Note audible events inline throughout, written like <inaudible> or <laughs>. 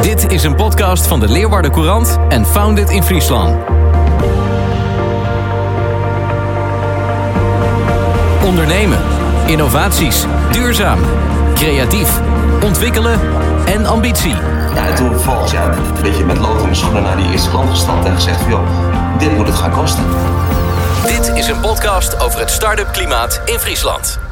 Dit is een podcast van de Leeuwarden Courant en Founded in Friesland. Ondernemen, innovaties, duurzaam, creatief, ontwikkelen en ambitie. Ja, en toen vervolgens ja, een beetje met lood in schoenen naar die eerste klant gestapt en gezegd van joh, dit moet het gaan kosten. Dit is een podcast over het start-up klimaat in Friesland.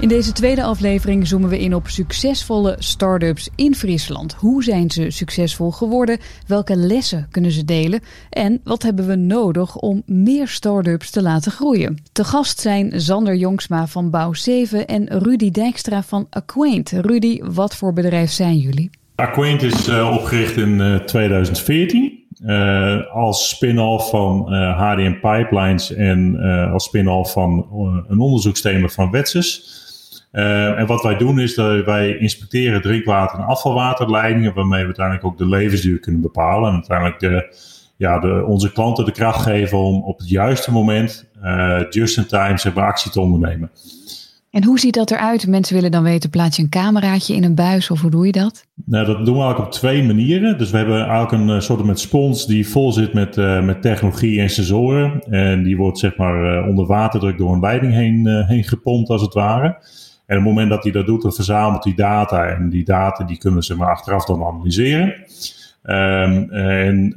In deze tweede aflevering zoomen we in op succesvolle start-ups in Friesland. Hoe zijn ze succesvol geworden? Welke lessen kunnen ze delen? En wat hebben we nodig om meer start-ups te laten groeien? Te gast zijn Zander Jongsma van Bouw 7 en Rudy Dijkstra van Acquaint. Rudy, wat voor bedrijf zijn jullie? Acquaint is uh, opgericht in uh, 2014. Uh, als spin-off van HDM Pipelines en als spin-off van een onderzoeksthema van Wetses. En wat wij doen is dat wij inspecteren drinkwater- en afvalwaterleidingen, waarmee we uiteindelijk ook de levensduur kunnen bepalen. En uiteindelijk de, ja, de, onze klanten de kracht geven om op het juiste moment, just in time, zeg maar, actie te ondernemen. En hoe ziet dat eruit? Mensen willen dan weten, plaats je een cameraatje in een buis of hoe doe je dat? Nou, dat doen we eigenlijk op twee manieren. Dus we hebben eigenlijk een uh, soort met spons die vol zit met, uh, met technologie en sensoren. En die wordt zeg maar onder waterdruk door een leiding heen, heen gepompt als het ware. En op het moment dat hij dat doet, dan verzamelt hij data. En die data die kunnen zeg maar, achteraf dan analyseren. Um, en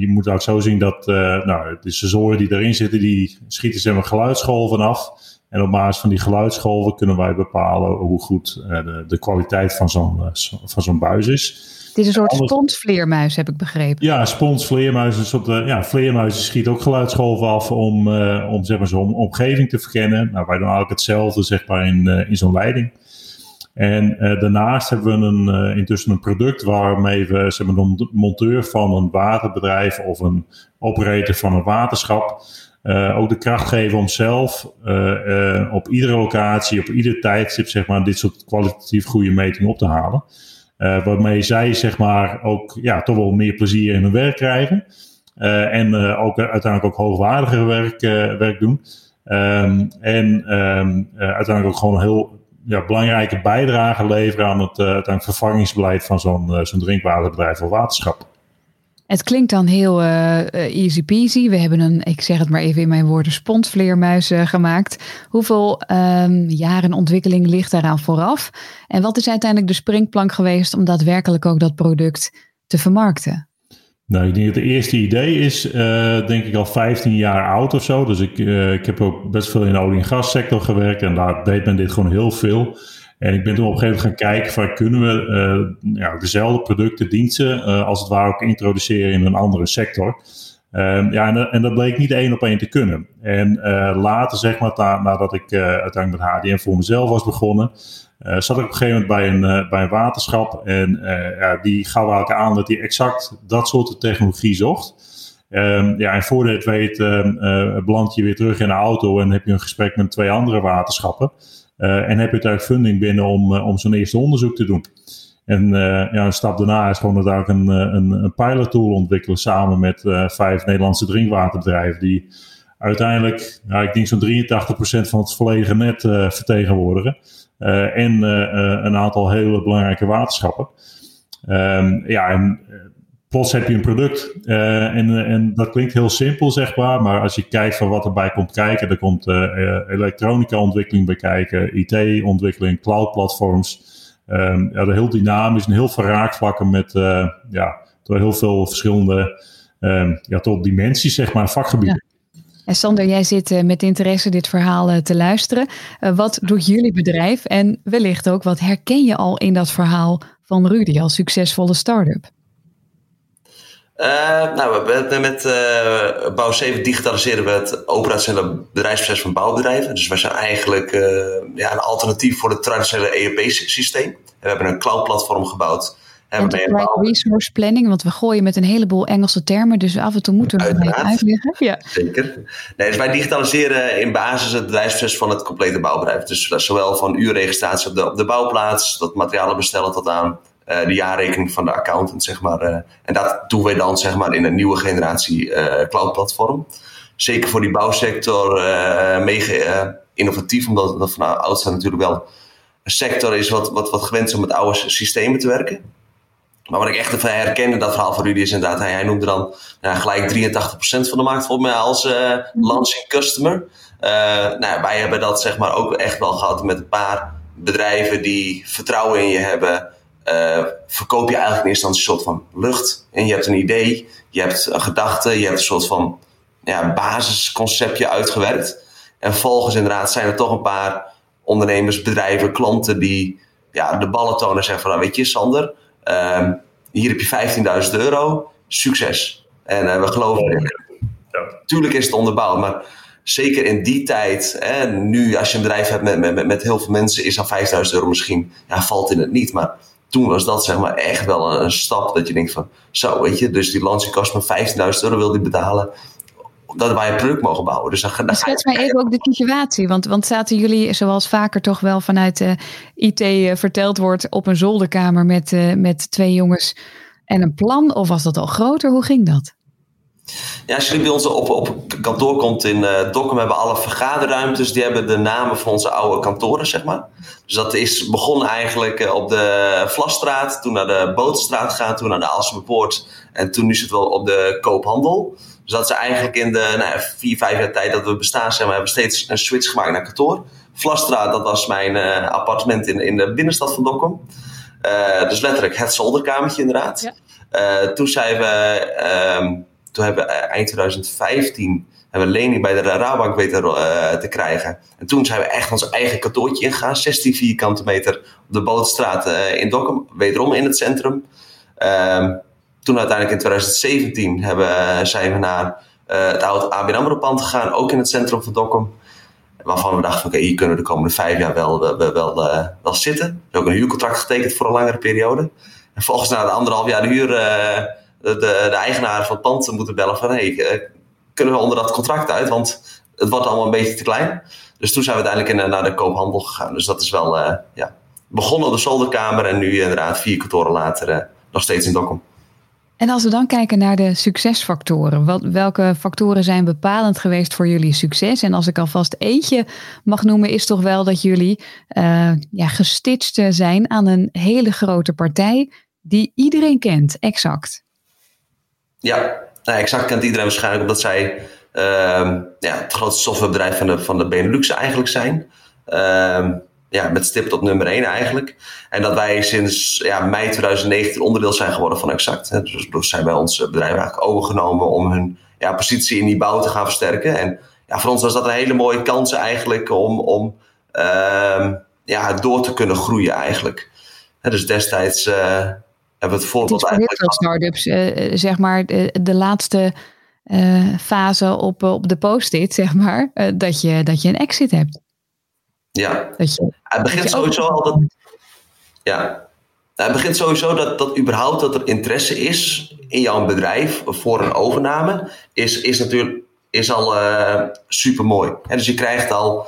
je moet ook zo zien dat nou, de sensoren die erin zitten, die schieten zeg maar geluidsgolven af. En op basis van die geluidsgolven kunnen wij bepalen hoe goed uh, de, de, kwaliteit van zo'n uh, van zo'n buis is. Het is een soort Anders... sponsvleermuis, heb ik begrepen. Ja, sponsvleermuis. Een soort, uh, ja, vleermuizen schiet ook geluidsgolven af om, om zeg maar, zo'n omgeving te verkennen. Nou, wij doen eigenlijk hetzelfde zeg maar, in, in zo'n leiding. En daarnaast hebben we een, intussen een product waarmee we zeg maar, een monteur van een waterbedrijf of een operator van een waterschap uh, ook de kracht geven om zelf uh, uh, op iedere locatie, op ieder tijdstip, zeg maar, dit soort kwalitatief goede metingen op te halen. waarmee zij, zeg maar, ook ja, toch wel meer plezier in hun werk krijgen. en ook uiteindelijk ook hoogwaardiger werk, werk doen. Um, en um, uiteindelijk ook gewoon een heel ja, belangrijke bijdrage leveren aan het uiteindelijk vervangingsbeleid van zo'n zo'n drinkwaterbedrijf of waterschap. Het klinkt dan heel uh, easy peasy. We hebben een, ik zeg het maar even in mijn woorden, spontvleermuis uh, gemaakt. Hoeveel um, jaren ontwikkeling ligt daaraan vooraf? En wat is uiteindelijk de springplank geweest om daadwerkelijk ook dat product te vermarkten? Nou, ik denk dat het eerste idee is, denk ik al 15 jaar oud of zo. Dus ik, ik heb ook best veel in de olie- en gassector gewerkt en daar deed men dit gewoon heel veel. En ik ben toen op een gegeven moment gaan kijken van kunnen we uh, ja, dezelfde producten, diensten uh, als het ware ook introduceren in een andere sector. Uh, ja, en, en, dat bleek niet één op één te kunnen. En uh, later, zeg maar, na, nadat ik uiteindelijk met HDM voor mezelf was begonnen, zat ik op een gegeven moment bij een, bij een waterschap. En ja, die gaf eigenlijk aan dat hij exact dat soort technologie zocht. Um, ja, en voordat je het weet, uh, beland je weer terug in de auto en heb je een gesprek met twee andere waterschappen. Uh, en heb je uiteindelijk funding binnen om, uh, om zo'n eerste onderzoek te doen. En uh, ja, een stap daarna is gewoon uiteindelijk een, een, een pilot tool ontwikkelen samen met vijf Nederlandse drinkwaterbedrijven die uiteindelijk, ja, ik denk zo'n 83% van het volledige net vertegenwoordigen. en een aantal hele belangrijke waterschappen. Um, ja, en plots heb je een product. Uh, en, en dat klinkt heel simpel, zeg maar. Maar als je kijkt van wat erbij komt kijken, er komt uh, elektronica-ontwikkeling bij kijken, IT-ontwikkeling, cloud-platforms. Um, ja, heel dynamisch en heel veel raakvlakken met ja, door heel veel verschillende um, ja, tot dimensies, zeg maar, vakgebieden. En Sander, jij zit met interesse dit verhaal te luisteren. wat doet jullie bedrijf? En wellicht ook, wat herken je al in dat verhaal van Rudy als succesvolle start-up? Uh, nou, met, met uh, Bouw 7 digitaliseren we het operationele bedrijfsproces van bouwbedrijven. Dus wij zijn eigenlijk uh, ja, een alternatief voor het traditionele ERP-systeem. We hebben een cloud-platform gebouwd. Enterprise resource planning, want we gooien met een heleboel Engelse termen, dus af en toe moeten we het uitleggen. Ja. Zeker. Nee, dus wij digitaliseren in basis het bedrijfsproces van het complete bouwbedrijf. Dus zowel van uurregistratie op de, op de bouwplaats, dat materialen bestellen tot aan de jaarrekening van de accountant, zeg maar. Uh, en dat doen wij dan, zeg maar, in een nieuwe generatie uh, cloud-platform. Zeker voor die bouwsector mega innovatief, omdat dat van oudsher natuurlijk wel een sector is wat, wat, wat gewend is om met oude systemen te werken. Maar wat ik echt even herken in dat verhaal van Rudy is inderdaad, hij, hij noemde dan nou, gelijk 83% van de markt volgens mij als uh, launching customer. Uh, nou, wij hebben dat zeg maar ook echt wel gehad met een paar bedrijven die vertrouwen in je hebben. Uh, verkoop je eigenlijk in eerste instantie een soort van lucht. En je hebt een idee, je hebt een gedachte, je hebt een soort van ja, basisconceptje uitgewerkt. En vervolgens inderdaad zijn er toch een paar ondernemers, bedrijven, klanten die ja, de ballen tonen en zeggen van, nou, weet je Sander, uh, hier heb je 15.000 euro, succes. En uh, we geloven erin. Ja. Tuurlijk is het onderbouwd, maar zeker in die tijd, hè, nu als je een bedrijf hebt met, met, met heel veel mensen, is dan 5.000 euro misschien, ja, valt in het niet. Maar toen was dat zeg maar echt wel een, een stap dat je denkt van, zo weet je, dus die launching kost me 15.000 euro wil die betalen dat wij een product mogen bouwen. Dus dan, dan Schets mij even ook de situatie. Want, want zaten jullie, zoals vaker toch wel vanuit de IT uh, verteld wordt, op een zolderkamer met, uh, met twee jongens en een plan? Of was dat al groter? Hoe ging dat? Ja, als jullie bij ons op, op kantoor komt in uh, Dokkum, hebben alle vergaderruimtes, die hebben de namen van onze oude kantoren, zeg maar. Dus dat is begonnen eigenlijk op de Vlasstraat, toen naar de Bootstraat gegaan, toen naar de Aalsmeerpoort en toen nu zitten we op de Koophandel. Dus dat is eigenlijk in de nou, vier, vijf jaar tijd dat we bestaan zijn, we hebben steeds een switch gemaakt naar kantoor. Vlasstraat, dat was mijn uh, appartement in, in de binnenstad van Dokkum. Dus letterlijk het zolderkamertje inderdaad. Ja. Toen zijn we, um, toen hebben we eind 2015 hebben we lening bij de Rabobank weten te krijgen. En toen zijn we echt ons eigen kantoortje ingegaan. 16 vierkante meter op de Bootstraat in Dokkum, wederom in het centrum. Uh, toen uiteindelijk in 2017 hebben, zijn we naar het oude ABN AMRO pand gegaan, ook in het centrum van Dokkum. Waarvan we dachten, oké, hier kunnen we de komende vijf jaar wel, wel, wel, wel zitten. We hebben ook een huurcontract getekend voor een langere periode. En volgens na de anderhalf jaar de huur, de, de, eigenaar van het pand moeten bellen van, hey, kunnen we onder dat contract uit? Want het wordt allemaal een beetje te klein. Dus toen zijn we uiteindelijk in, naar de koophandel gegaan. Dus dat is wel, ja, begonnen op de zolderkamer en nu inderdaad vier kantoren later nog steeds in Dokkum. En als we dan kijken naar de succesfactoren, wat, welke factoren zijn bepalend geweest voor jullie succes? En als ik alvast eentje mag noemen, is toch wel dat jullie uh, ja, zijn aan een hele grote partij die iedereen kent, exact. Ja, nou, exact kent iedereen waarschijnlijk omdat zij uh, ja, het grootste softwarebedrijf van de, van de Benelux eigenlijk zijn. Uh, ja, met stip tot nummer 1 eigenlijk. En dat wij sinds ja, mei 2019 onderdeel zijn geworden van Exact. Hè. Dus, dus zijn wij ons bedrijf eigenlijk overgenomen om hun ja, positie in die bouw te gaan versterken. En ja, voor ons was dat een hele mooie kans eigenlijk om, om uh, ja, door te kunnen groeien eigenlijk. Hè, dus destijds uh, hebben we het voorbeeld eigenlijk... Heel veel start-ups, uh, zeg maar, de, de laatste fase op, op de post-it, zeg maar, dat, je, dat je een exit hebt. Ja, het begint sowieso al dat. Ja, het begint sowieso dat, dat überhaupt dat er interesse is in jouw bedrijf voor een overname, is, is natuurlijk is al uh, super mooi. Dus je krijgt al,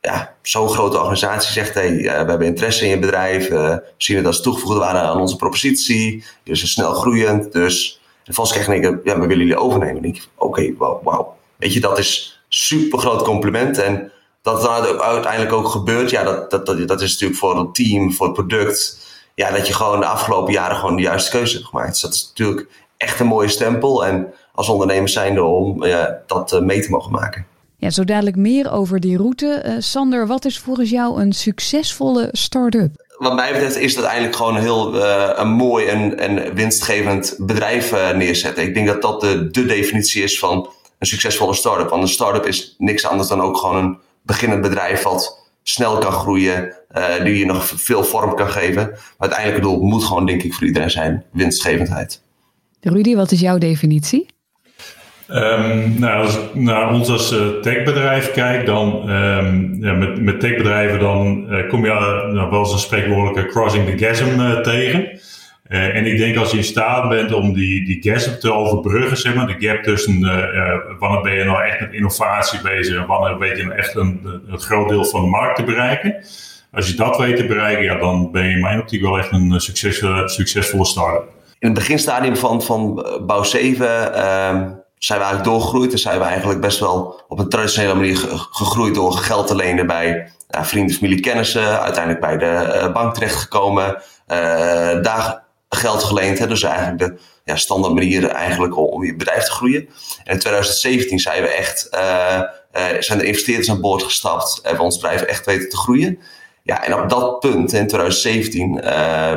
ja, zo'n grote organisatie zegt: hey, uh, we hebben interesse in je bedrijf, we zien het als toegevoegde waarde aan onze propositie, dus is snel groeiend. Dus en volgens krijg ik, ja, we willen jullie overnemen. Denk je: oké, wauw, wow. Weet je, dat is super groot compliment. En dat het uiteindelijk ook gebeurt, ja, dat, dat, dat, dat is natuurlijk voor het team, voor het product. Ja, dat je gewoon de afgelopen jaren gewoon de juiste keuze hebt gemaakt. Dus dat is natuurlijk echt een mooie stempel. En als ondernemer zijnde om ja, dat mee te mogen maken. Ja, zo dadelijk meer over die route. Uh, Sander, wat is volgens jou een succesvolle start-up? Wat mij betreft is dat eigenlijk gewoon een heel uh, een mooi en, en winstgevend bedrijf neerzetten. Ik denk dat dat de, de definitie is van een succesvolle start-up. Want een start-up is niks anders dan ook gewoon een beginnend bedrijf wat snel kan groeien, die je nog veel vorm kan geven. Maar het uiteindelijke doel moet gewoon, denk ik, voor iedereen zijn winstgevendheid. Rudy, wat is jouw definitie? Um, nou, als ik naar ons als uh, techbedrijf kijk, dan um, ja, met, met techbedrijven dan uh, kom je uh, wel eens een spreekwoordelijke crossing the chasm tegen. en ik denk als je in staat bent om die, die chasm te overbruggen, zeg maar, de gap tussen wanneer ben je nou echt met innovatie bezig en wanneer weet je nou echt een, groot deel van de markt te bereiken. Als je dat weet te bereiken, ja, dan ben je in mijn optiek wel echt een succes, succesvolle start-up. In het beginstadium van, van bouw 7 zijn we eigenlijk doorgegroeid en zijn we eigenlijk best wel op een traditionele manier gegroeid door geld te lenen bij ja, vrienden, familie, kennissen. Uiteindelijk bij de uh, bank terechtgekomen, uh, daar geld geleend. Hè, dus eigenlijk de ja, standaard manier eigenlijk om, je bedrijf te groeien. En in 2017 zijn we echt, uh, zijn er investeerders aan boord gestapt. Hebben we ons bedrijf echt weten te groeien. Ja, en op dat punt, in 2017,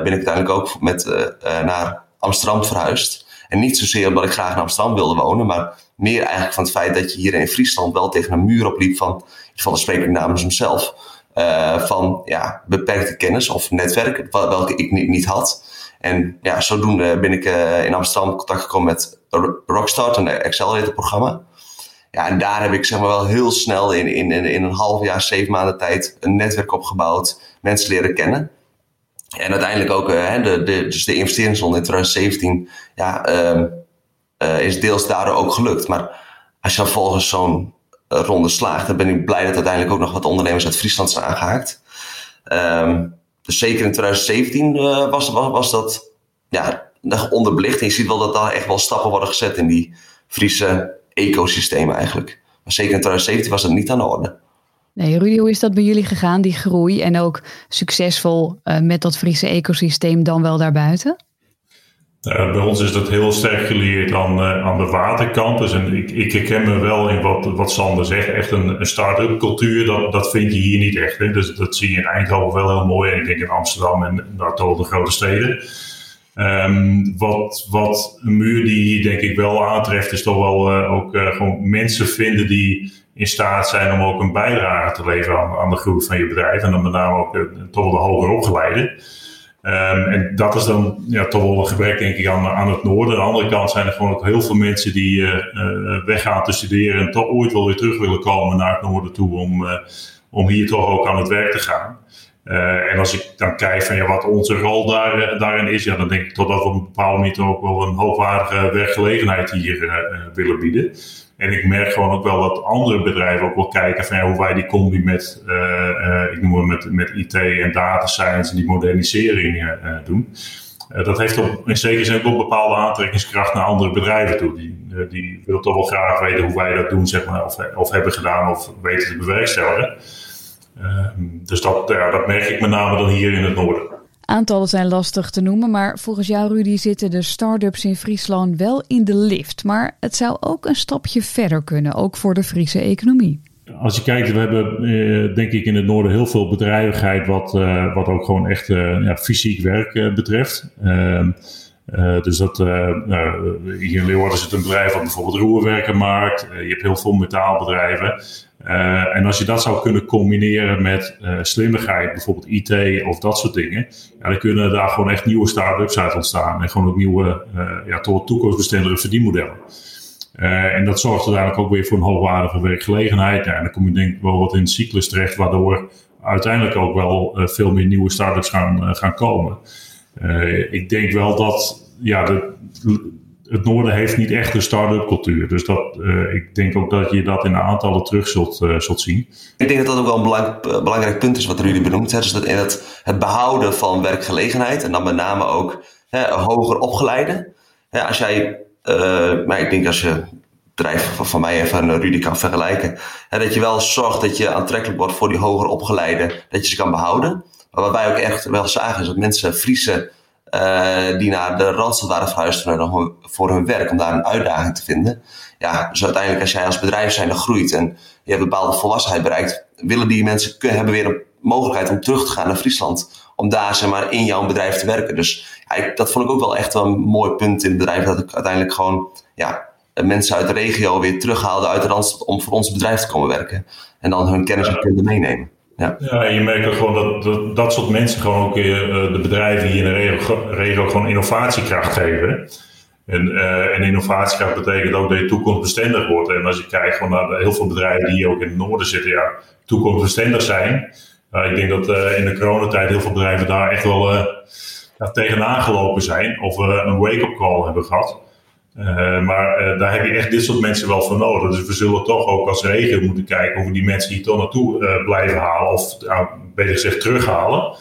ben ik uiteindelijk ook met, naar Amsterdam verhuisd. En niet zozeer omdat ik graag in Amsterdam wilde wonen, maar meer eigenlijk van het feit dat je hier in Friesland wel tegen een muur opliep van, van de spreker namens hemzelf, uh, van ja, beperkte kennis of netwerk, welke ik niet, niet had. En ja, zodoende ben ik uh, in Amsterdam in contact gekomen met Rockstart, een accelerator programma. Ja, en daar heb ik zeg maar wel heel snel in, in, in een half jaar, zeven maanden tijd een netwerk opgebouwd, mensen leren kennen. En uiteindelijk ook uh, de, de, dus de investeringsronde in 2017 ja, uh, uh, is deels daardoor ook gelukt. Maar als je dan volgens zo'n eh, ronde slaagt, dan ben ik blij dat uiteindelijk ook nog wat ondernemers uit Friesland zijn aangehaakt. Um, dus zeker in 2017 uh, was, was, dat ja, onderbelicht. En je ziet wel dat daar echt wel stappen worden gezet in die Friese ecosystemen eigenlijk. Maar zeker in 2017 was dat niet aan de orde. Nee, Rudy, hoe is dat bij jullie gegaan, die groei en ook succesvol uh, met dat Friese ecosysteem dan wel daarbuiten? Uh, bij ons is dat heel sterk geleerd aan, uh, aan de waterkant. Dus en ik, ik herken me wel in wat, wat Sander zegt. Echt een, een start-up cultuur, dat, dat vind je hier niet echt. Hè? Dus dat zie je in Eindhoven wel heel mooi. En ik denk in Amsterdam en daar toch de grote steden. Um, wat, wat een muur die hier denk ik wel aantreft, is toch wel uh, ook gewoon mensen vinden die in staat zijn om ook een bijdrage te leveren aan, de groei van je bedrijf. En dan met name ook uh, toch wel de hoger opgeleide. Um, en dat is dan ja, toch wel een gebrek, denk aan, het noorden. Aan de andere kant zijn er gewoon ook heel veel mensen die weggaan te studeren en toch ooit wel weer terug willen komen naar het noorden toe om, om hier toch ook aan het werk te gaan. En als ik dan kijk van ja, wat onze rol daar, daarin is, ja, dan denk ik dat we op een bepaalde manier ook wel een hoogwaardige werkgelegenheid hier willen bieden. En ik merk gewoon ook wel dat andere bedrijven ook wel kijken van hoe wij die combi met, ik noem het met, met IT en data science en die modernisering doen. dat heeft op, in zekere zin ook een bepaalde aantrekkingskracht naar andere bedrijven toe. Die, die willen toch wel graag weten hoe wij dat doen, zeg maar, of, of hebben gedaan of weten te bewerkstelligen. Ehm, dus dat, ja, dat merk ik met name dan hier in het noorden. Aantallen zijn lastig te noemen, maar volgens jou, Rudy, zitten de start-ups in Friesland wel in de lift. Maar het zou ook een stapje verder kunnen, ook voor de Friese economie. Als je kijkt, we hebben eh, denk ik in het noorden heel veel bedrijvigheid, wat, uh, wat ook gewoon echt uh, ja, fysiek werk betreft. Ehm, dus dat, nou, hier in Leeuwarden zit een bedrijf wat bijvoorbeeld roerwerken maakt. je hebt heel veel metaalbedrijven. Uh, en als je dat zou kunnen combineren met uh, slimmigheid, bijvoorbeeld IT of dat soort dingen, ja, dan kunnen daar gewoon echt nieuwe start-ups uit ontstaan. En gewoon ook nieuwe, uh, ja, tot toekomstbestendige verdienmodellen. en dat zorgt uiteindelijk ook weer voor een hoogwaardige werkgelegenheid. Ja, en dan kom je denk ik wel wat in een cyclus terecht, waardoor uiteindelijk ook wel veel meer nieuwe start-ups gaan, gaan komen. ik denk wel dat ja, de, het noorden heeft niet echt een start-up cultuur. Dus dat, uh, ik denk ook dat je dat in aantallen terug zult, uh, zult zien. Ik denk dat dat ook wel een uh, belangrijk punt is wat Rudy benoemt. Hè? Dus dat in het, het behouden van werkgelegenheid en dan met name ook hè, hoger opgeleide. Hè, als jij, maar ik denk als je bedrijf van, mij even Rudy kan vergelijken. Hè, dat je wel zorgt dat je aantrekkelijk wordt voor die hoger opgeleide, dat je ze kan behouden. Maar wat wij ook echt wel zagen is dat mensen Friese uh, die naar de Randstad waren verhuisd voor hun werk, om daar een uitdaging te vinden. Ja, dus uiteindelijk als jij als bedrijf zijn groeit en je hebt bepaalde volwassenheid bereikt, willen die mensen hebben weer een mogelijkheid om terug te gaan naar Friesland. Om daar zeg maar in jouw bedrijf te werken. Dus ja, dat vond ik ook wel echt wel een mooi punt in het bedrijf. Dat ik uiteindelijk gewoon ja, mensen uit de regio weer terughaalde uit de Randstad om voor ons bedrijf te komen werken. En dan hun kennis en kunde meenemen. Ja. en je merkt ook gewoon dat, dat dat soort mensen gewoon ook uh, de bedrijven hier in de regio, gewoon innovatiekracht geven. En, en innovatiekracht betekent ook dat je toekomstbestendig wordt. En als je kijkt gewoon naar heel veel bedrijven die hier ook in het noorden zitten, ja, toekomstbestendig zijn. ik denk dat in de coronatijd heel veel bedrijven daar echt wel ja, tegenaan gelopen zijn of een wake-up call hebben gehad. Uh, maar uh, daar heb je echt dit soort mensen wel voor nodig. Dus we zullen toch ook als regio moeten kijken of we die mensen hier toch naartoe uh, blijven halen. Of nou, beter gezegd terughalen.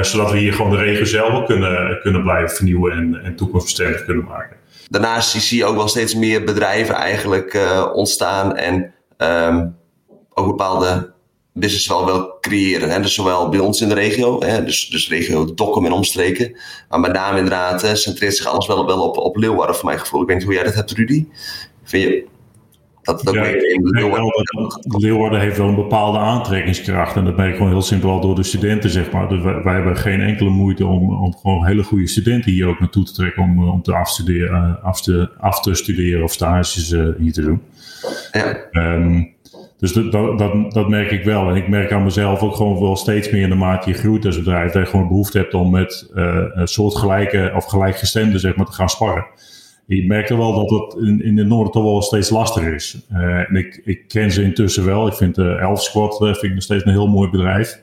zodat we hier gewoon de regio zelf kunnen, kunnen blijven vernieuwen en, en toekomstbestendig kunnen maken. Daarnaast zie je ook wel steeds meer bedrijven eigenlijk ontstaan. En um, ook bepaalde business wel wil creëren. Hè? Dus zowel bij ons in de regio, hè? Dus, dus regio Dokkum en omstreken. Maar met name inderdaad hè, centreert zich alles wel, wel op, op Leeuwarden voor mijn gevoel. Ik weet niet hoe jij dat hebt, Rudy. Vind je dat het ook ja, Leeuwarden... Leeuwarden heeft wel een bepaalde aantrekkingskracht. En dat merk ik gewoon heel simpel al door de studenten, zeg maar. Dus wij, wij hebben geen enkele moeite om, om gewoon hele goede studenten hier ook naartoe te trekken om, om te afstuderen, af, te, af te studeren of stages uh, hier te doen. Ja. Um, dus dat, dat, dat, merk ik wel. En ik merk aan mezelf ook gewoon wel steeds meer in de mate je groeit als bedrijf. Dat je gewoon behoefte hebt om met uh, een soortgelijke of gelijkgestemde zeg maar, te gaan sparren. Je merkt er wel dat het in, in de Noorden toch wel steeds lastiger is. Uh, en ik, ik ken ze intussen wel. Ik vind de uh, Elf Squad vind ik nog steeds een heel mooi bedrijf.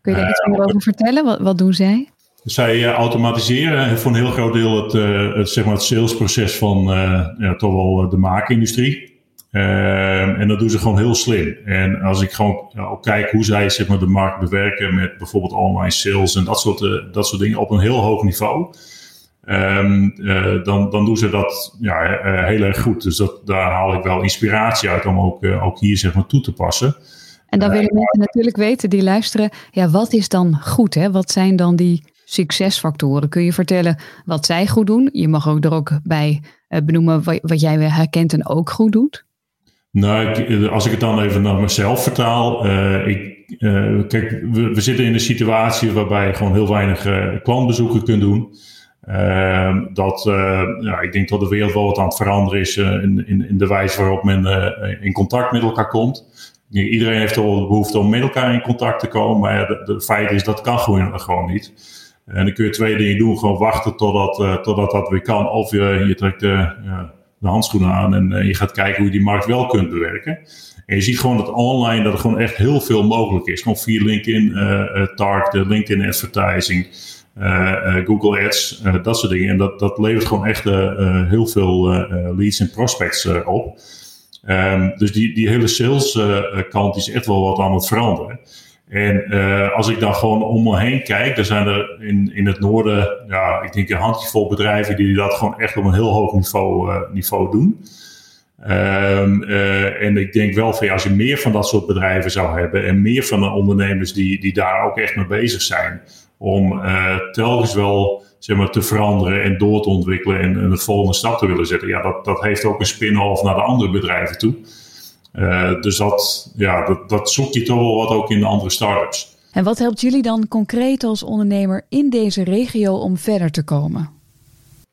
Kun je daar iets meer over vertellen? Wat, wat doen zij? Zij automatiseren voor een heel groot deel het, het, zeg maar het salesproces van ja, toch wel de maakindustrie. Ehm, en dat doen ze gewoon heel slim. En als ik gewoon ook kijk hoe zij zeg maar, de markt bewerken met bijvoorbeeld online sales en dat soort, uh, dat soort dingen op een heel hoog niveau. Um, uh, dan, dan doen ze dat ja, uh, heel erg goed. Dus dat, daar haal ik wel inspiratie uit om ook, ook hier zeg maar, toe te passen. En dan willen mensen natuurlijk weten die luisteren, ja, wat is dan goed? Hè? Wat zijn dan die succesfactoren? Kun je vertellen wat zij goed doen? Je mag ook er ook bij benoemen wat, wat jij herkent en ook goed doet. Nou, eh, als ik het dan even naar mezelf vertaal. Uh, ik, uh, kijk, we, zitten in een situatie waarbij je gewoon heel weinig klantbezoeken kunt doen. Ehm, dat, ja, ik denk dat de wereld wel wat aan het veranderen is in, in, in, de wijze waarop men in contact met elkaar komt. Iedereen heeft de behoefte om met elkaar in contact te komen, maar de, de feit is dat kan gewoon, gewoon niet. En dan kun je twee dingen doen. Gewoon wachten totdat, totdat dat weer kan. Of je, je trekt ja, de handschoenen aan en uh, je gaat kijken hoe je die markt wel kunt bewerken. En je ziet gewoon dat online dat er gewoon echt heel veel mogelijk is. Gewoon via LinkedIn, uh, target, LinkedIn advertising, Google Ads, dat soort dingen. En dat, dat levert gewoon echt heel veel leads en prospects op. Um, dus die, die hele sales kant is echt wel wat aan het veranderen. En uh, als ik dan gewoon om me heen kijk, dan zijn er in, in het noorden, ja, ik denk een handjevol bedrijven die dat gewoon echt op een heel hoog niveau, uh, niveau doen. Um, uh, en ik denk wel van ja, als je meer van dat soort bedrijven zou hebben en meer van de ondernemers die, die daar ook echt mee bezig zijn, om telkens wel zeg maar, te veranderen en door te ontwikkelen en, en de volgende stap te willen zetten, ja, dat, dat heeft ook een spin-off naar de andere bedrijven toe. Uh, dus dat, ja, dat, dat zoek je toch wel wat ook in de andere start-ups. En wat helpt jullie dan concreet als ondernemer in deze regio om verder te komen?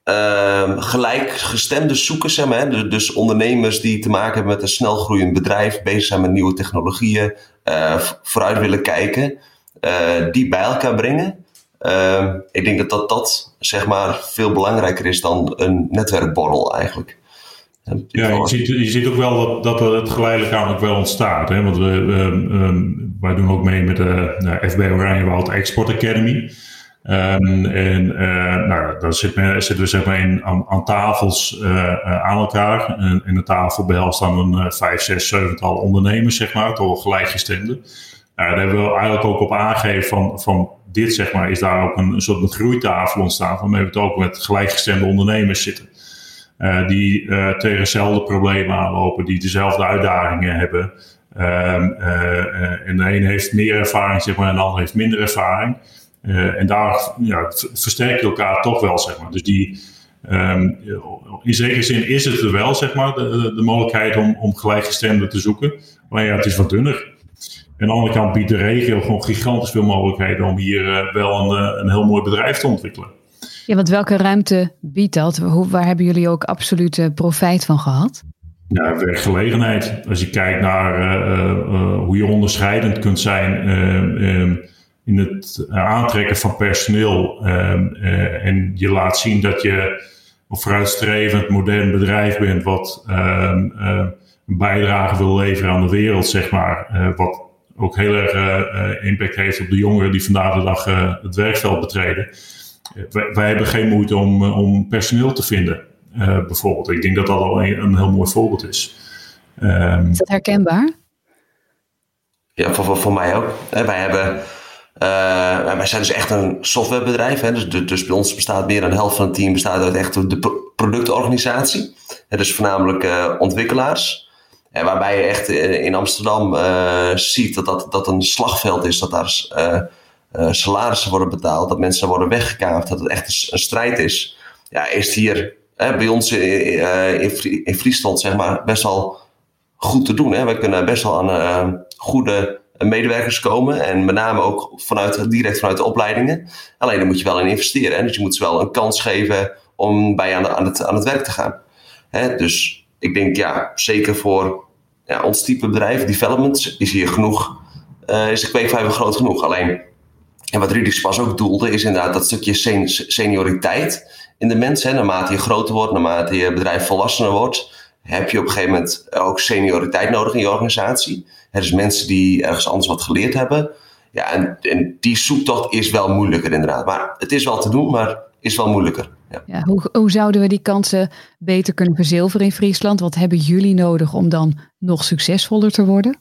Uh, gelijkgestemde zoekers, zeg maar, dus, dus ondernemers die te maken hebben met een snel groeiend bedrijf, bezig zijn met nieuwe technologieën, uh, vooruit willen kijken, uh, die bij elkaar brengen. Ehm, ik denk dat, dat dat zeg maar veel belangrijker is dan een netwerkborrel eigenlijk. Ja, je ziet, je ziet ook wel dat, dat het geleidelijk aan ook wel ontstaat. Hè? Want we, um, wij doen ook mee met de uh, FB Oranje Wild Export Academy. Um, en uh, nou, daar zit men, zitten we zeg maar in, aan, aan tafels uh, aan elkaar. En, en de tafel behelst dan een vijf, zes, zevental ondernemers, zeg maar, toch gelijkgestemde. Nou, daar hebben we eigenlijk ook op aangegeven van, van dit, zeg maar, is daar ook een, een soort groeitafel ontstaan. Waarmee we het ook met gelijkgestemde ondernemers zitten. Uh, die uh, tegen dezelfde problemen aanlopen, die dezelfde uitdagingen hebben. Uh, en de een heeft meer ervaring, zeg maar, en de ander heeft minder ervaring. en daar ja, versterk je elkaar toch wel, zeg maar. Dus die, um, in zekere zin is het er wel, zeg maar, de, de mogelijkheid om, om gelijkgestemden te zoeken. Maar ja, het is wat dunner. Aan de andere kant biedt de regio gewoon gigantisch veel mogelijkheden om hier wel een, een heel mooi bedrijf te ontwikkelen. Ja, want welke ruimte biedt dat? Waar hebben jullie ook absolute profijt van gehad? Ja, werkgelegenheid. Als je kijkt naar uh, uh, hoe je onderscheidend kunt zijn uh, in het aantrekken van personeel. Ehm, en je laat zien dat je of vooruitstrevend modern bedrijf bent wat ehm, ehm, een bijdrage wil leveren aan de wereld, zeg maar. wat ook heel erg impact heeft op de jongeren die vandaag de dag het werkveld betreden. Wij, wij, hebben geen moeite om, om personeel te vinden, bijvoorbeeld. Ik denk dat dat al een, een heel mooi voorbeeld is. Um, is dat herkenbaar? Ja, voor, voor, voor mij ook. Wij hebben uh, wij zijn dus echt een softwarebedrijf. Hè? Dus, dus bij ons bestaat meer dan de helft van het team bestaat uit echt de productorganisatie. dus voornamelijk uh, ontwikkelaars. En waarbij je echt eh, in Amsterdam uh, ziet dat, dat dat een slagveld is. Dat daar salarissen worden betaald. Dat mensen worden weggekaapt. Dat het echt een, strijd is. Ja, is hier bij ons in, in, Friesland zeg maar best wel goed te doen. Hè? We kunnen best wel aan goede medewerkers komen. En met name ook vanuit, direct vanuit de opleidingen. Alleen dan moet je wel in investeren. Hè? Dus je moet ze wel een kans geven om bij aan, aan, het, aan het werk te gaan. Hè? Dus ik denk ja, zeker voor ja, ons type bedrijf, development, is hier genoeg. Uh, is de kweekvijver groot genoeg. Alleen, en wat Rudy pas ook doelde, is inderdaad dat stukje senioriteit in de mens. Hè? Naarmate je groter wordt, naarmate je bedrijf volwassener wordt, heb je op een gegeven moment ook senioriteit nodig in je organisatie. Hè, dus mensen die ergens anders wat geleerd hebben. Ja, en, en die zoektocht is wel moeilijker inderdaad. Maar het is wel te doen, maar is wel moeilijker. Ja. ja hoe, hoe zouden we die kansen beter kunnen verzilveren in Friesland? Wat hebben jullie nodig om dan nog succesvoller te worden?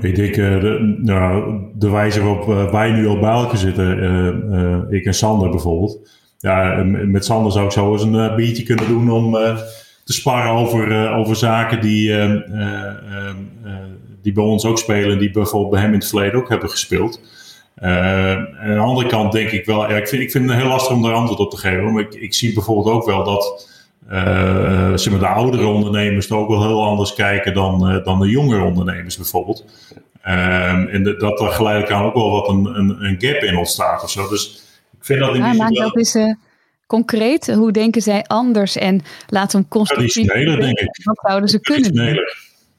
Ik denk, uh, de, nou, de wijze waarop uh, wij nu op bij elkaar zitten, uh, ik en Sander bijvoorbeeld. Ja, met Sander zou ik zo eens een biertje kunnen doen om te sparren over, over zaken die, die bij ons ook spelen. Die bijvoorbeeld bij hem in het verleden ook hebben gespeeld. aan de andere kant denk ik wel, ik, vind, ik vind het heel lastig om daar antwoord op te geven. Maar ik, ik zie bijvoorbeeld ook wel dat zeg maar de oudere ondernemers er ook wel heel anders kijken dan, dan de jongere ondernemers bijvoorbeeld. en de, dat er geleidelijk aan ook wel wat een, een, een gap in ontstaat of zo. Dus ik vind dat in ja, maak dat eens concreet? Hoe denken zij anders? En laten we hem constructief... Traditioneler, denk ik. Wat zouden ze kunnen doen?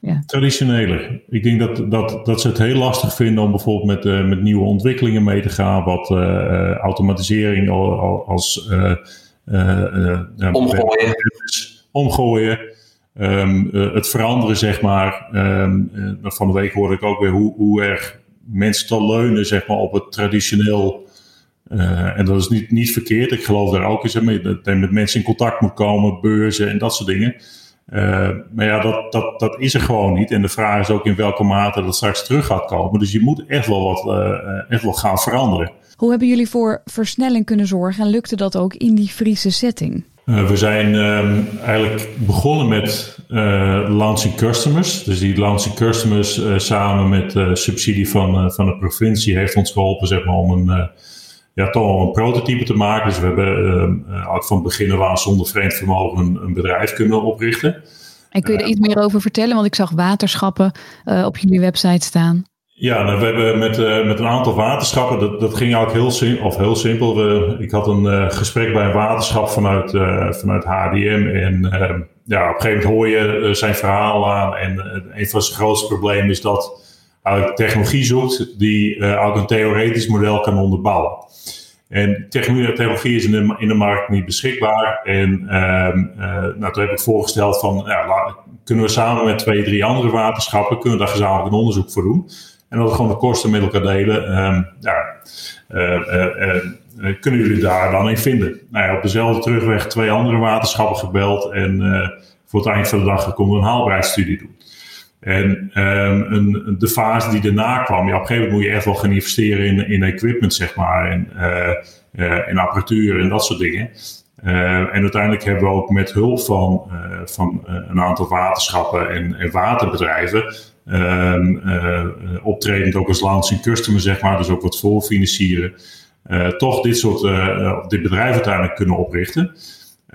Ja. Traditioneler. Ik denk dat, dat, dat ze het heel lastig vinden om bijvoorbeeld met, uh, met nieuwe ontwikkelingen mee te gaan. Wat uh, automatisering als... Uh, omgooien. Omgooien. Um, het veranderen, zeg maar. Um, van de week hoorde ik ook weer hoe, hoe erg mensen te leunen zeg maar, op het traditioneel uh, en dat is niet, niet verkeerd. Ik geloof daar ook in. Dat je met mensen in contact moet komen, beurzen en dat soort dingen. Uh, maar ja, dat, dat, dat is er gewoon niet. En de vraag is ook in welke mate dat straks terug gaat komen. Dus je moet echt wel wat uh, echt wel gaan veranderen. Hoe hebben jullie voor versnelling kunnen zorgen en lukte dat ook in die Friese setting? we zijn um, eigenlijk begonnen met launching customers. Dus die launching customers samen met subsidie van, van de provincie heeft ons geholpen zeg maar, om een ja, toch wel een prototype te maken. Dus we hebben uh, van het begin af aan zonder vreemd vermogen een, een, bedrijf kunnen oprichten. En kun je er iets meer over vertellen? Want ik zag waterschappen uh, op jullie website staan. Ja, nou, we hebben met, uh, met een aantal waterschappen, dat, dat ging ook heel, sim of heel simpel. We, ik had een uh, gesprek bij een waterschap vanuit, uh, vanuit HDM. En ehm, ja, op een gegeven moment hoor je zijn verhaal aan. En een van zijn grootste problemen is dat hij technologie zoekt die ook een theoretisch model kan onderbouwen. En technologie is in de, in de markt niet beschikbaar. En um, uh, nou, toen heb ik voorgesteld van, ja, kunnen we samen met twee, drie andere waterschappen, kunnen we daar gezamenlijk een onderzoek voor doen. En dat we gewoon de kosten met elkaar delen. Um, ja, uh, kunnen jullie daar dan in vinden? Nou ja, op dezelfde terugweg twee andere waterschappen gebeld. En voor het eind van de dag konden we een haalbaarheidsstudie doen. En um, een, de fase die daarna kwam, ja, op een gegeven moment moet je echt wel gaan investeren in, in equipment, zeg maar, en uh, in apparatuur en dat soort dingen. Uh, en uiteindelijk hebben we ook met hulp van, van een aantal waterschappen en, en waterbedrijven, um, optredend ook als launching customer, zeg maar, dus ook wat voorfinancieren, toch dit soort, dit bedrijf uiteindelijk kunnen oprichten.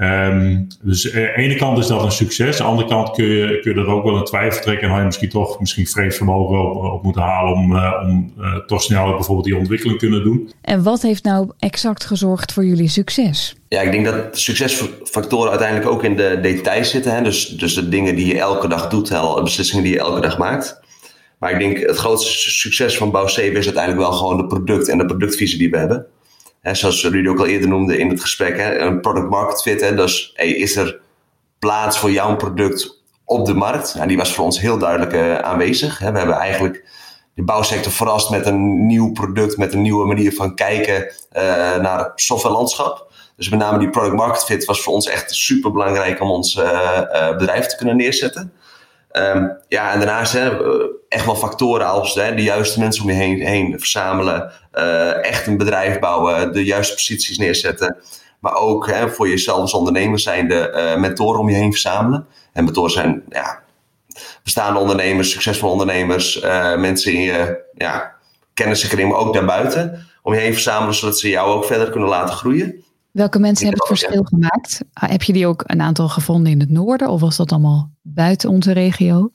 Um, dus aan de ene kant is dat een succes. Aan de andere kant kun je, kun je er ook wel een twijfel trekken. En had je misschien toch misschien vreesvermogen op, op moeten halen om, uh, om uh, toch sneller bijvoorbeeld die ontwikkeling kunnen doen. En wat heeft nou exact gezorgd voor jullie succes? Ja, ik denk dat succesfactoren uiteindelijk ook in de details zitten. Hè? Dus, dus de dingen die je elke dag doet, de beslissingen die je elke dag maakt. Maar ik denk het grootste succes van Bouw 7 is uiteindelijk wel gewoon de product en de productvisie die we hebben. Hè, zoals Rudy ook al eerder noemde in het gesprek, hè, een product market fit. Hè, dus is er plaats voor jouw product op de markt? Nou, die was voor ons heel duidelijk uh, aanwezig. Hè. We hebben eigenlijk de bouwsector verrast met een nieuw product, met een nieuwe manier van kijken uh, naar softwarelandschap. Dus met name die product market fit was voor ons echt super belangrijk om ons uh, bedrijf te kunnen neerzetten. Um, ja, en daarnaast hè, echt wel factoren als hè, de juiste mensen om je heen, verzamelen, uh, echt een bedrijf bouwen, de juiste posities neerzetten. Maar ook hè, voor jezelf als ondernemer zijn de uh, mentoren om je heen verzamelen. En mentoren zijn ja, bestaande ondernemers, succesvolle ondernemers, uh, mensen in je ja, kennissenkring, maar ook daarbuiten. Om je heen verzamelen, zodat ze jou ook verder kunnen laten groeien. Welke mensen hebben het verschil gemaakt? Heb je die ook een aantal gevonden in het noorden of was dat allemaal buiten onze regio?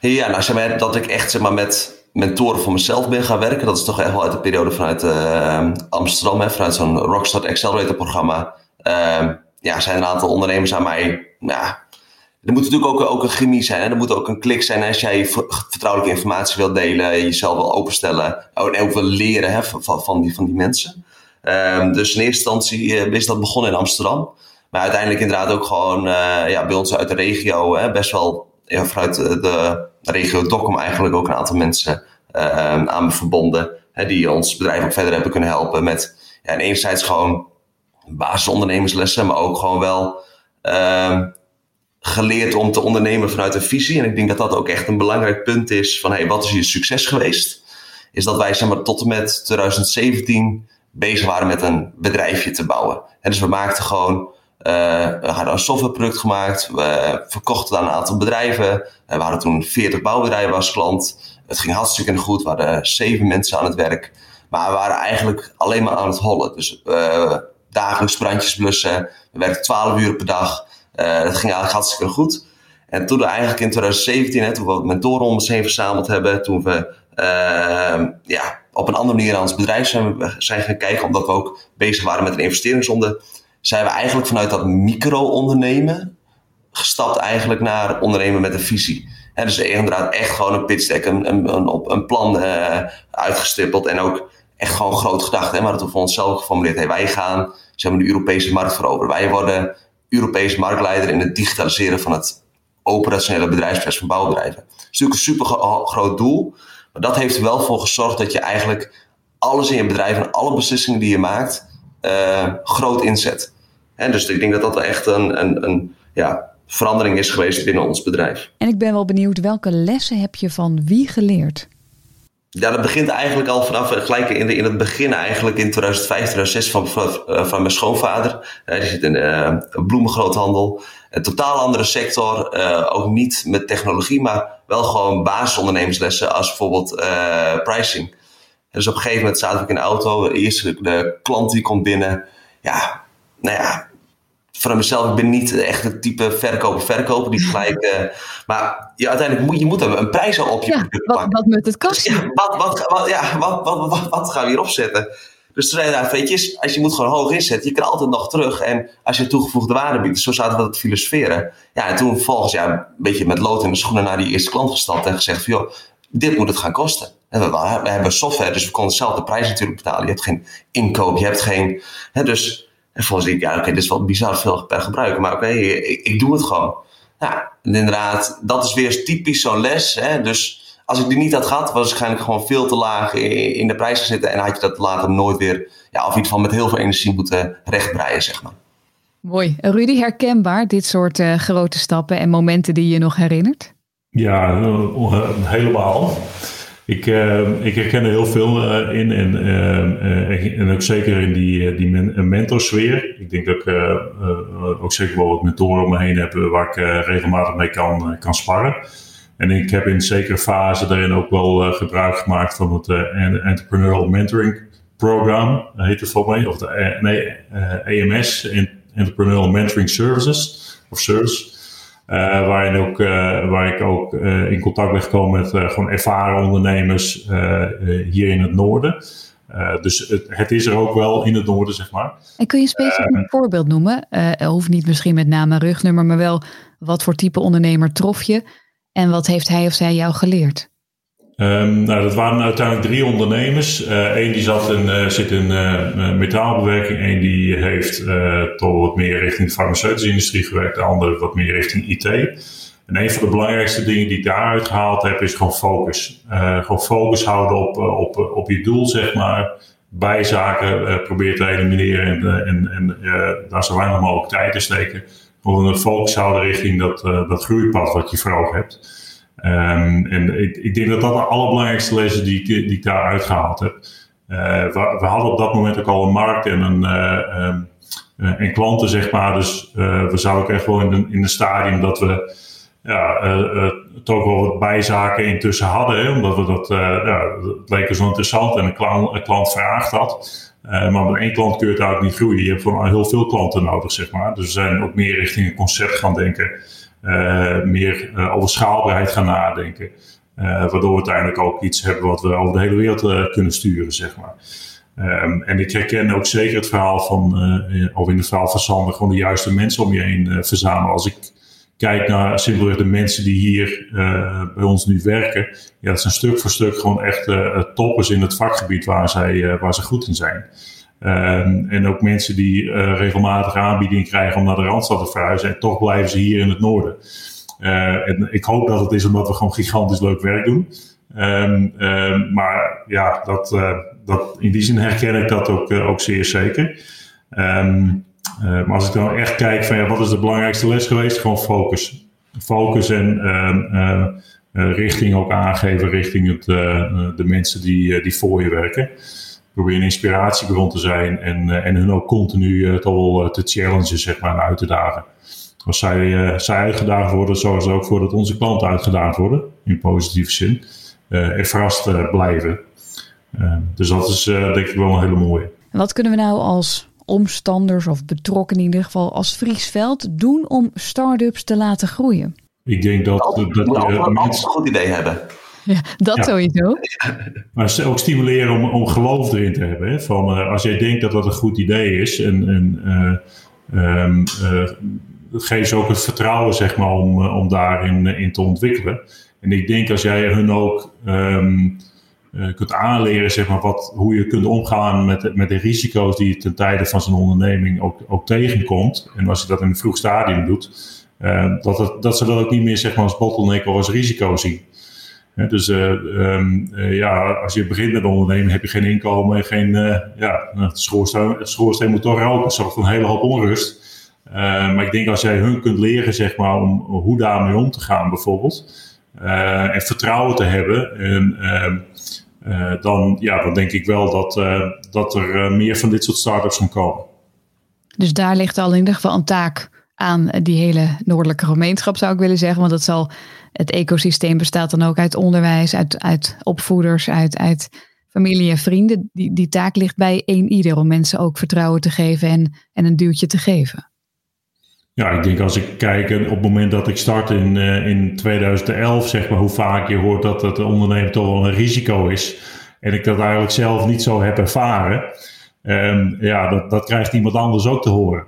Ja, nou, zeg maar, dat ik echt zeg maar, met mentoren voor mezelf ben gaan werken. Dat is toch echt wel uit de periode vanuit uh, Amsterdam, hè, vanuit zo'n Rockstart Accelerator programma. Uh, ja, zijn een aantal ondernemers aan mij. Ja, er moet natuurlijk ook, ook een chemie zijn. Hè? Er moet ook een klik zijn als jij vertrouwelijke informatie wilt delen, jezelf wil openstellen en ook wil leren hè, van, van, die, van die mensen. Um, dus in eerste instantie is dat begonnen in Amsterdam. Maar uiteindelijk inderdaad ook gewoon uh, ja, bij ons uit de regio, hè, best wel vanuit de, regio Dokkum eigenlijk ook een aantal mensen uh, aan me verbonden. Hè, die ons bedrijf ook verder hebben kunnen helpen met ja, enerzijds gewoon basisondernemerslessen, maar ook gewoon wel uh, geleerd om te ondernemen vanuit een visie. En ik denk dat dat ook echt een belangrijk punt is van hey, wat is je succes geweest? Is dat wij zeg maar, tot en met 2017 bezig waren met een bedrijfje te bouwen. En dus we maakten gewoon, uh, we hadden een softwareproduct gemaakt, we verkochten aan een aantal bedrijven. We hadden toen 40 bouwbedrijven als klant. Het ging hartstikke goed, we hadden zeven mensen aan het werk. Maar we waren eigenlijk alleen maar aan het hollen. Dus uh, dagelijks brandjes blussen, we werkten 12 uur per dag. Uh, dat ging eigenlijk hartstikke goed. En toen we eigenlijk in 2017, hè, toen we mentoren om ons heen verzameld hebben, toen we uh, ja, op een andere manier aan ons bedrijf zijn, zijn gaan kijken, omdat we ook bezig waren met een investeringsronde, zijn we eigenlijk vanuit dat micro-ondernemen gestapt eigenlijk naar ondernemen met een visie. En dus inderdaad echt gewoon een pitch deck, een, een, een, plan uh, uitgestippeld en ook echt gewoon groot gedacht. Hè, maar dat we voor onszelf geformuleerd. Hey, wij gaan de Europese markt veroveren. Wij worden Europese marktleider in het digitaliseren van het operationele bedrijfsproces van bouwbedrijven. Dat is natuurlijk een super groot doel. Maar dat heeft er wel voor gezorgd dat je eigenlijk alles in je bedrijf en alle beslissingen die je maakt, uh, groot inzet. Dus ik denk dat dat echt een, een, een ja, verandering is geweest binnen ons bedrijf. En ik ben wel benieuwd, welke lessen heb je van wie geleerd? Ja, dat begint eigenlijk al vanaf gelijk in, de, in het begin, eigenlijk in 2005, 2006 van, van, van mijn schoonvader. Uh, die zit in een bloemengroothandel. Een totaal andere sector, ook niet met technologie, maar wel gewoon basisondernemerslessen als bijvoorbeeld pricing. dus op een gegeven moment zaten we in de auto, de eerste de klant die komt binnen. Ja, nou ja, van mezelf, ik ben niet echt het type verkoper, verkoper die gelijk. Uh, <laughs> maar ja, uiteindelijk moet je moet een prijs al op je ja, wat, pakken. Wat met het kastje? Ja, wat, wat, wat, ja, wat, wat, wat, wat, gaan we hier opzetten? Dus toen zei hij, weet je, als je moet gewoon hoog inzetten, je kan altijd nog terug. En als je toegevoegde waarde biedt, zo zaten we te filosoferen. Ja, en toen volgens ja, een beetje met lood in de schoenen naar die eerste klant gestapt en gezegd van, joh, dit moet het gaan kosten. En we, we hebben software, dus we konden zelf de prijs natuurlijk betalen. Je hebt geen inkoop, je hebt geen... Hè, dus en volgens ik, ja, oké, okay, dit is wel bizar veel per gebruik, maar oké, okay, ik, ik, doe het gewoon. Ja, en inderdaad, dat is weer typisch zo'n les. Hè? Dus als ik die niet had gehad, was ik waarschijnlijk gewoon veel te laag in, de prijs gezeten. En had je dat later nooit weer, ja, of iets van met heel veel energie moeten rechtbreien, zeg maar. Mooi. Rudy, herkenbaar dit soort uh, grote stappen en momenten die je nog herinnert? Ja, uh, helemaal. Ik, uh, ik herken er heel veel uh, in en, uh, en ook zeker in die, die men mentorsfeer. Ik denk dat ik ook zeker wel wat mentoren om me heen heb waar ik regelmatig mee kan, kan sparren. En ik heb in zekere fase daarin ook wel gebruik gemaakt van het Entrepreneurial Mentoring Program, heet het voor mij, of de nee, EMS, Entrepreneurial Mentoring Services, of Service. Uh, waarin ook, uh, waar ik ook uh, in contact ben gekomen met gewoon ervaren ondernemers hier in het noorden. dus het, het, is er ook wel in het noorden, zeg maar. En kun je specifiek een voorbeeld noemen? hoeft niet misschien met naam en rugnummer, maar wel wat voor type ondernemer trof je? En wat heeft hij of zij jou geleerd? Um, nou, dat waren uiteindelijk drie ondernemers. Eén uh, die zat in, uh, zit in uh, metaalbewerking. Eén die heeft toch wat meer richting de farmaceutische industrie gewerkt. De andere wat meer richting IT. En een van de belangrijkste dingen die ik daaruit gehaald heb, is gewoon focus. gewoon focus houden op, op, op je doel, zeg maar. Bijzaken proberen te elimineren en, en, en daar zo weinig mogelijk tijd te steken. Gewoon een focus houden richting dat, dat groeipad wat je voor ogen hebt. Um, en ik, ik, denk dat dat de allerbelangrijkste les die, die ik daar uitgehaald heb. Uh, we, hadden op dat moment ook al een markt en, een, uh, um, uh, en klanten, zeg maar. Dus we zouden ook echt wel in, de, in een stadium dat we ja, toch wel wat bijzaken intussen hadden. Hè, omdat we dat, ja, het leek zo interessant en een klant, een klant vraagt dat. maar met één klant kun je het eigenlijk niet groeien. Je hebt gewoon heel veel klanten nodig, zeg maar. Dus we zijn ook meer richting een concept gaan denken. Uh, meer uh, over schaalbaarheid gaan nadenken. Uh, waardoor we uiteindelijk ook iets hebben wat we over de hele wereld kunnen sturen, zeg maar. Um, en ik herken ook zeker het verhaal van, of in het verhaal van Sander, gewoon de juiste mensen om je heen verzamelen. Als ik kijk naar simpelweg de mensen die hier bij ons nu werken, ja, dat zijn stuk voor stuk gewoon echt toppers in het vakgebied waar, zij, waar ze goed in zijn. Um, en ook mensen die uh, regelmatig aanbiedingen krijgen om naar de Randstad te verhuizen. En toch blijven ze hier in het noorden. Uh, en ik hoop dat het is omdat we gewoon gigantisch leuk werk doen. Um, um, maar ja, dat, uh, dat, in die zin herken ik dat ook, ook zeer zeker. maar als ik dan echt kijk van ja, wat is de belangrijkste les geweest? Gewoon focus. Focus en richting ook aangeven richting het, de mensen die, die voor je werken probeer een inspiratiebron te zijn en, eh, en hun ook continu uh, toch wel eh, te challengen zeg maar, en uit te dagen. Als zij, zij uitgedaagd worden, zorgen ze ook voor dat onze klanten uitgedaagd worden, in positieve zin. en verrast blijven. dus dat is denk ik wel een hele mooie. En wat kunnen we nou als omstanders of betrokkenen in ieder geval als Friesveld doen om start-ups te laten groeien? Ik denk dat, dat, dat, een goed idee hebben. Ja, dat ja. sowieso. <laughs> Maar ook stimuleren om, om geloof erin te hebben. Hè? Van, uh, als jij denkt dat dat een goed idee is, en, en uh, um, uh, geef ze ook het vertrouwen zeg maar, om, om daarin in te ontwikkelen. En ik denk als jij hun ook um, kunt aanleren zeg maar, wat, hoe je kunt omgaan met, met de risico's die je ten tijde van zijn onderneming ook, ook tegenkomt. En als je dat in een vroeg stadium doet, dat, het, dat ze dat ook niet meer zeg maar, als bottleneck of als risico zien dus uh, um, uh, ja, als je begint met ondernemen, heb je geen inkomen en geen. Uh, ja, het schoorsteen, schoorsteen moet toch. Dat zorgt voor een hele hoop onrust. maar ik denk als jij hun kunt leren, zeg maar, om hoe daarmee om te gaan, bijvoorbeeld. en vertrouwen te hebben. En, ehm, dan, ja, dan denk ik wel dat, dat er meer van dit soort start-ups komen. Dus daar ligt al in ieder geval een taak aan die hele noordelijke gemeenschap, zou ik willen zeggen. Want dat zal het ecosysteem bestaat dan ook uit onderwijs, uit, uit opvoeders, uit, uit familie en vrienden. Die, die taak ligt bij één ieder om mensen ook vertrouwen te geven en, en een duwtje te geven. Ja, ik denk als ik kijk op het moment dat ik start in, uh, in 2011, zeg maar, hoe vaak je hoort dat het ondernemen toch wel een risico is. En ik dat eigenlijk zelf niet zo heb ervaren. Um, ja, dat, dat krijgt iemand anders ook te horen.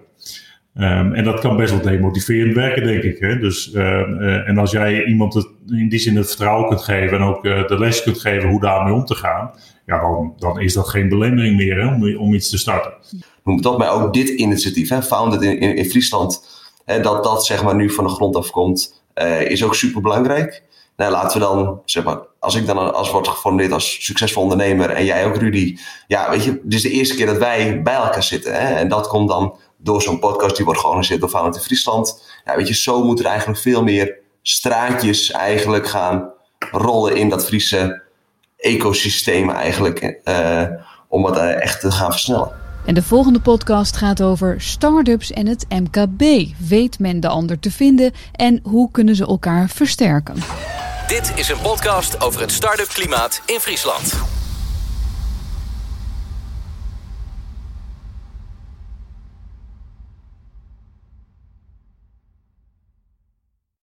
Um, en dat kan best wel demotiverend werken, denk ik. Hè? Dus, uh, uh, en als jij iemand het, in die zin het vertrouwen kunt geven en ook uh, de les kunt geven hoe daarmee om te gaan, ja, dan, dan is dat geen belemmering meer om, iets te starten. Noem dat mij ook dit initiatief, hè, Founded in, in, Friesland, hè, dat dat zeg maar nu van de grond af komt, is ook super belangrijk. Nou, laten we dan, zeg maar, als ik dan als wordt geformuleerd als succesvol ondernemer en jij ook, Rudy. Ja, weet je, dit is de eerste keer dat wij bij elkaar zitten. Hè? En dat komt dan door zo'n podcast die wordt georganiseerd door Founded in Friesland. Ja, weet je, zo moet er eigenlijk veel meer straatjes eigenlijk gaan rollen in dat Friese ecosysteem eigenlijk. Uh, om het uh, echt te gaan versnellen. En de volgende podcast gaat over start-ups en het MKB. Weet men de ander te vinden en hoe kunnen ze elkaar versterken? Dit is een podcast over het start-up klimaat in Friesland.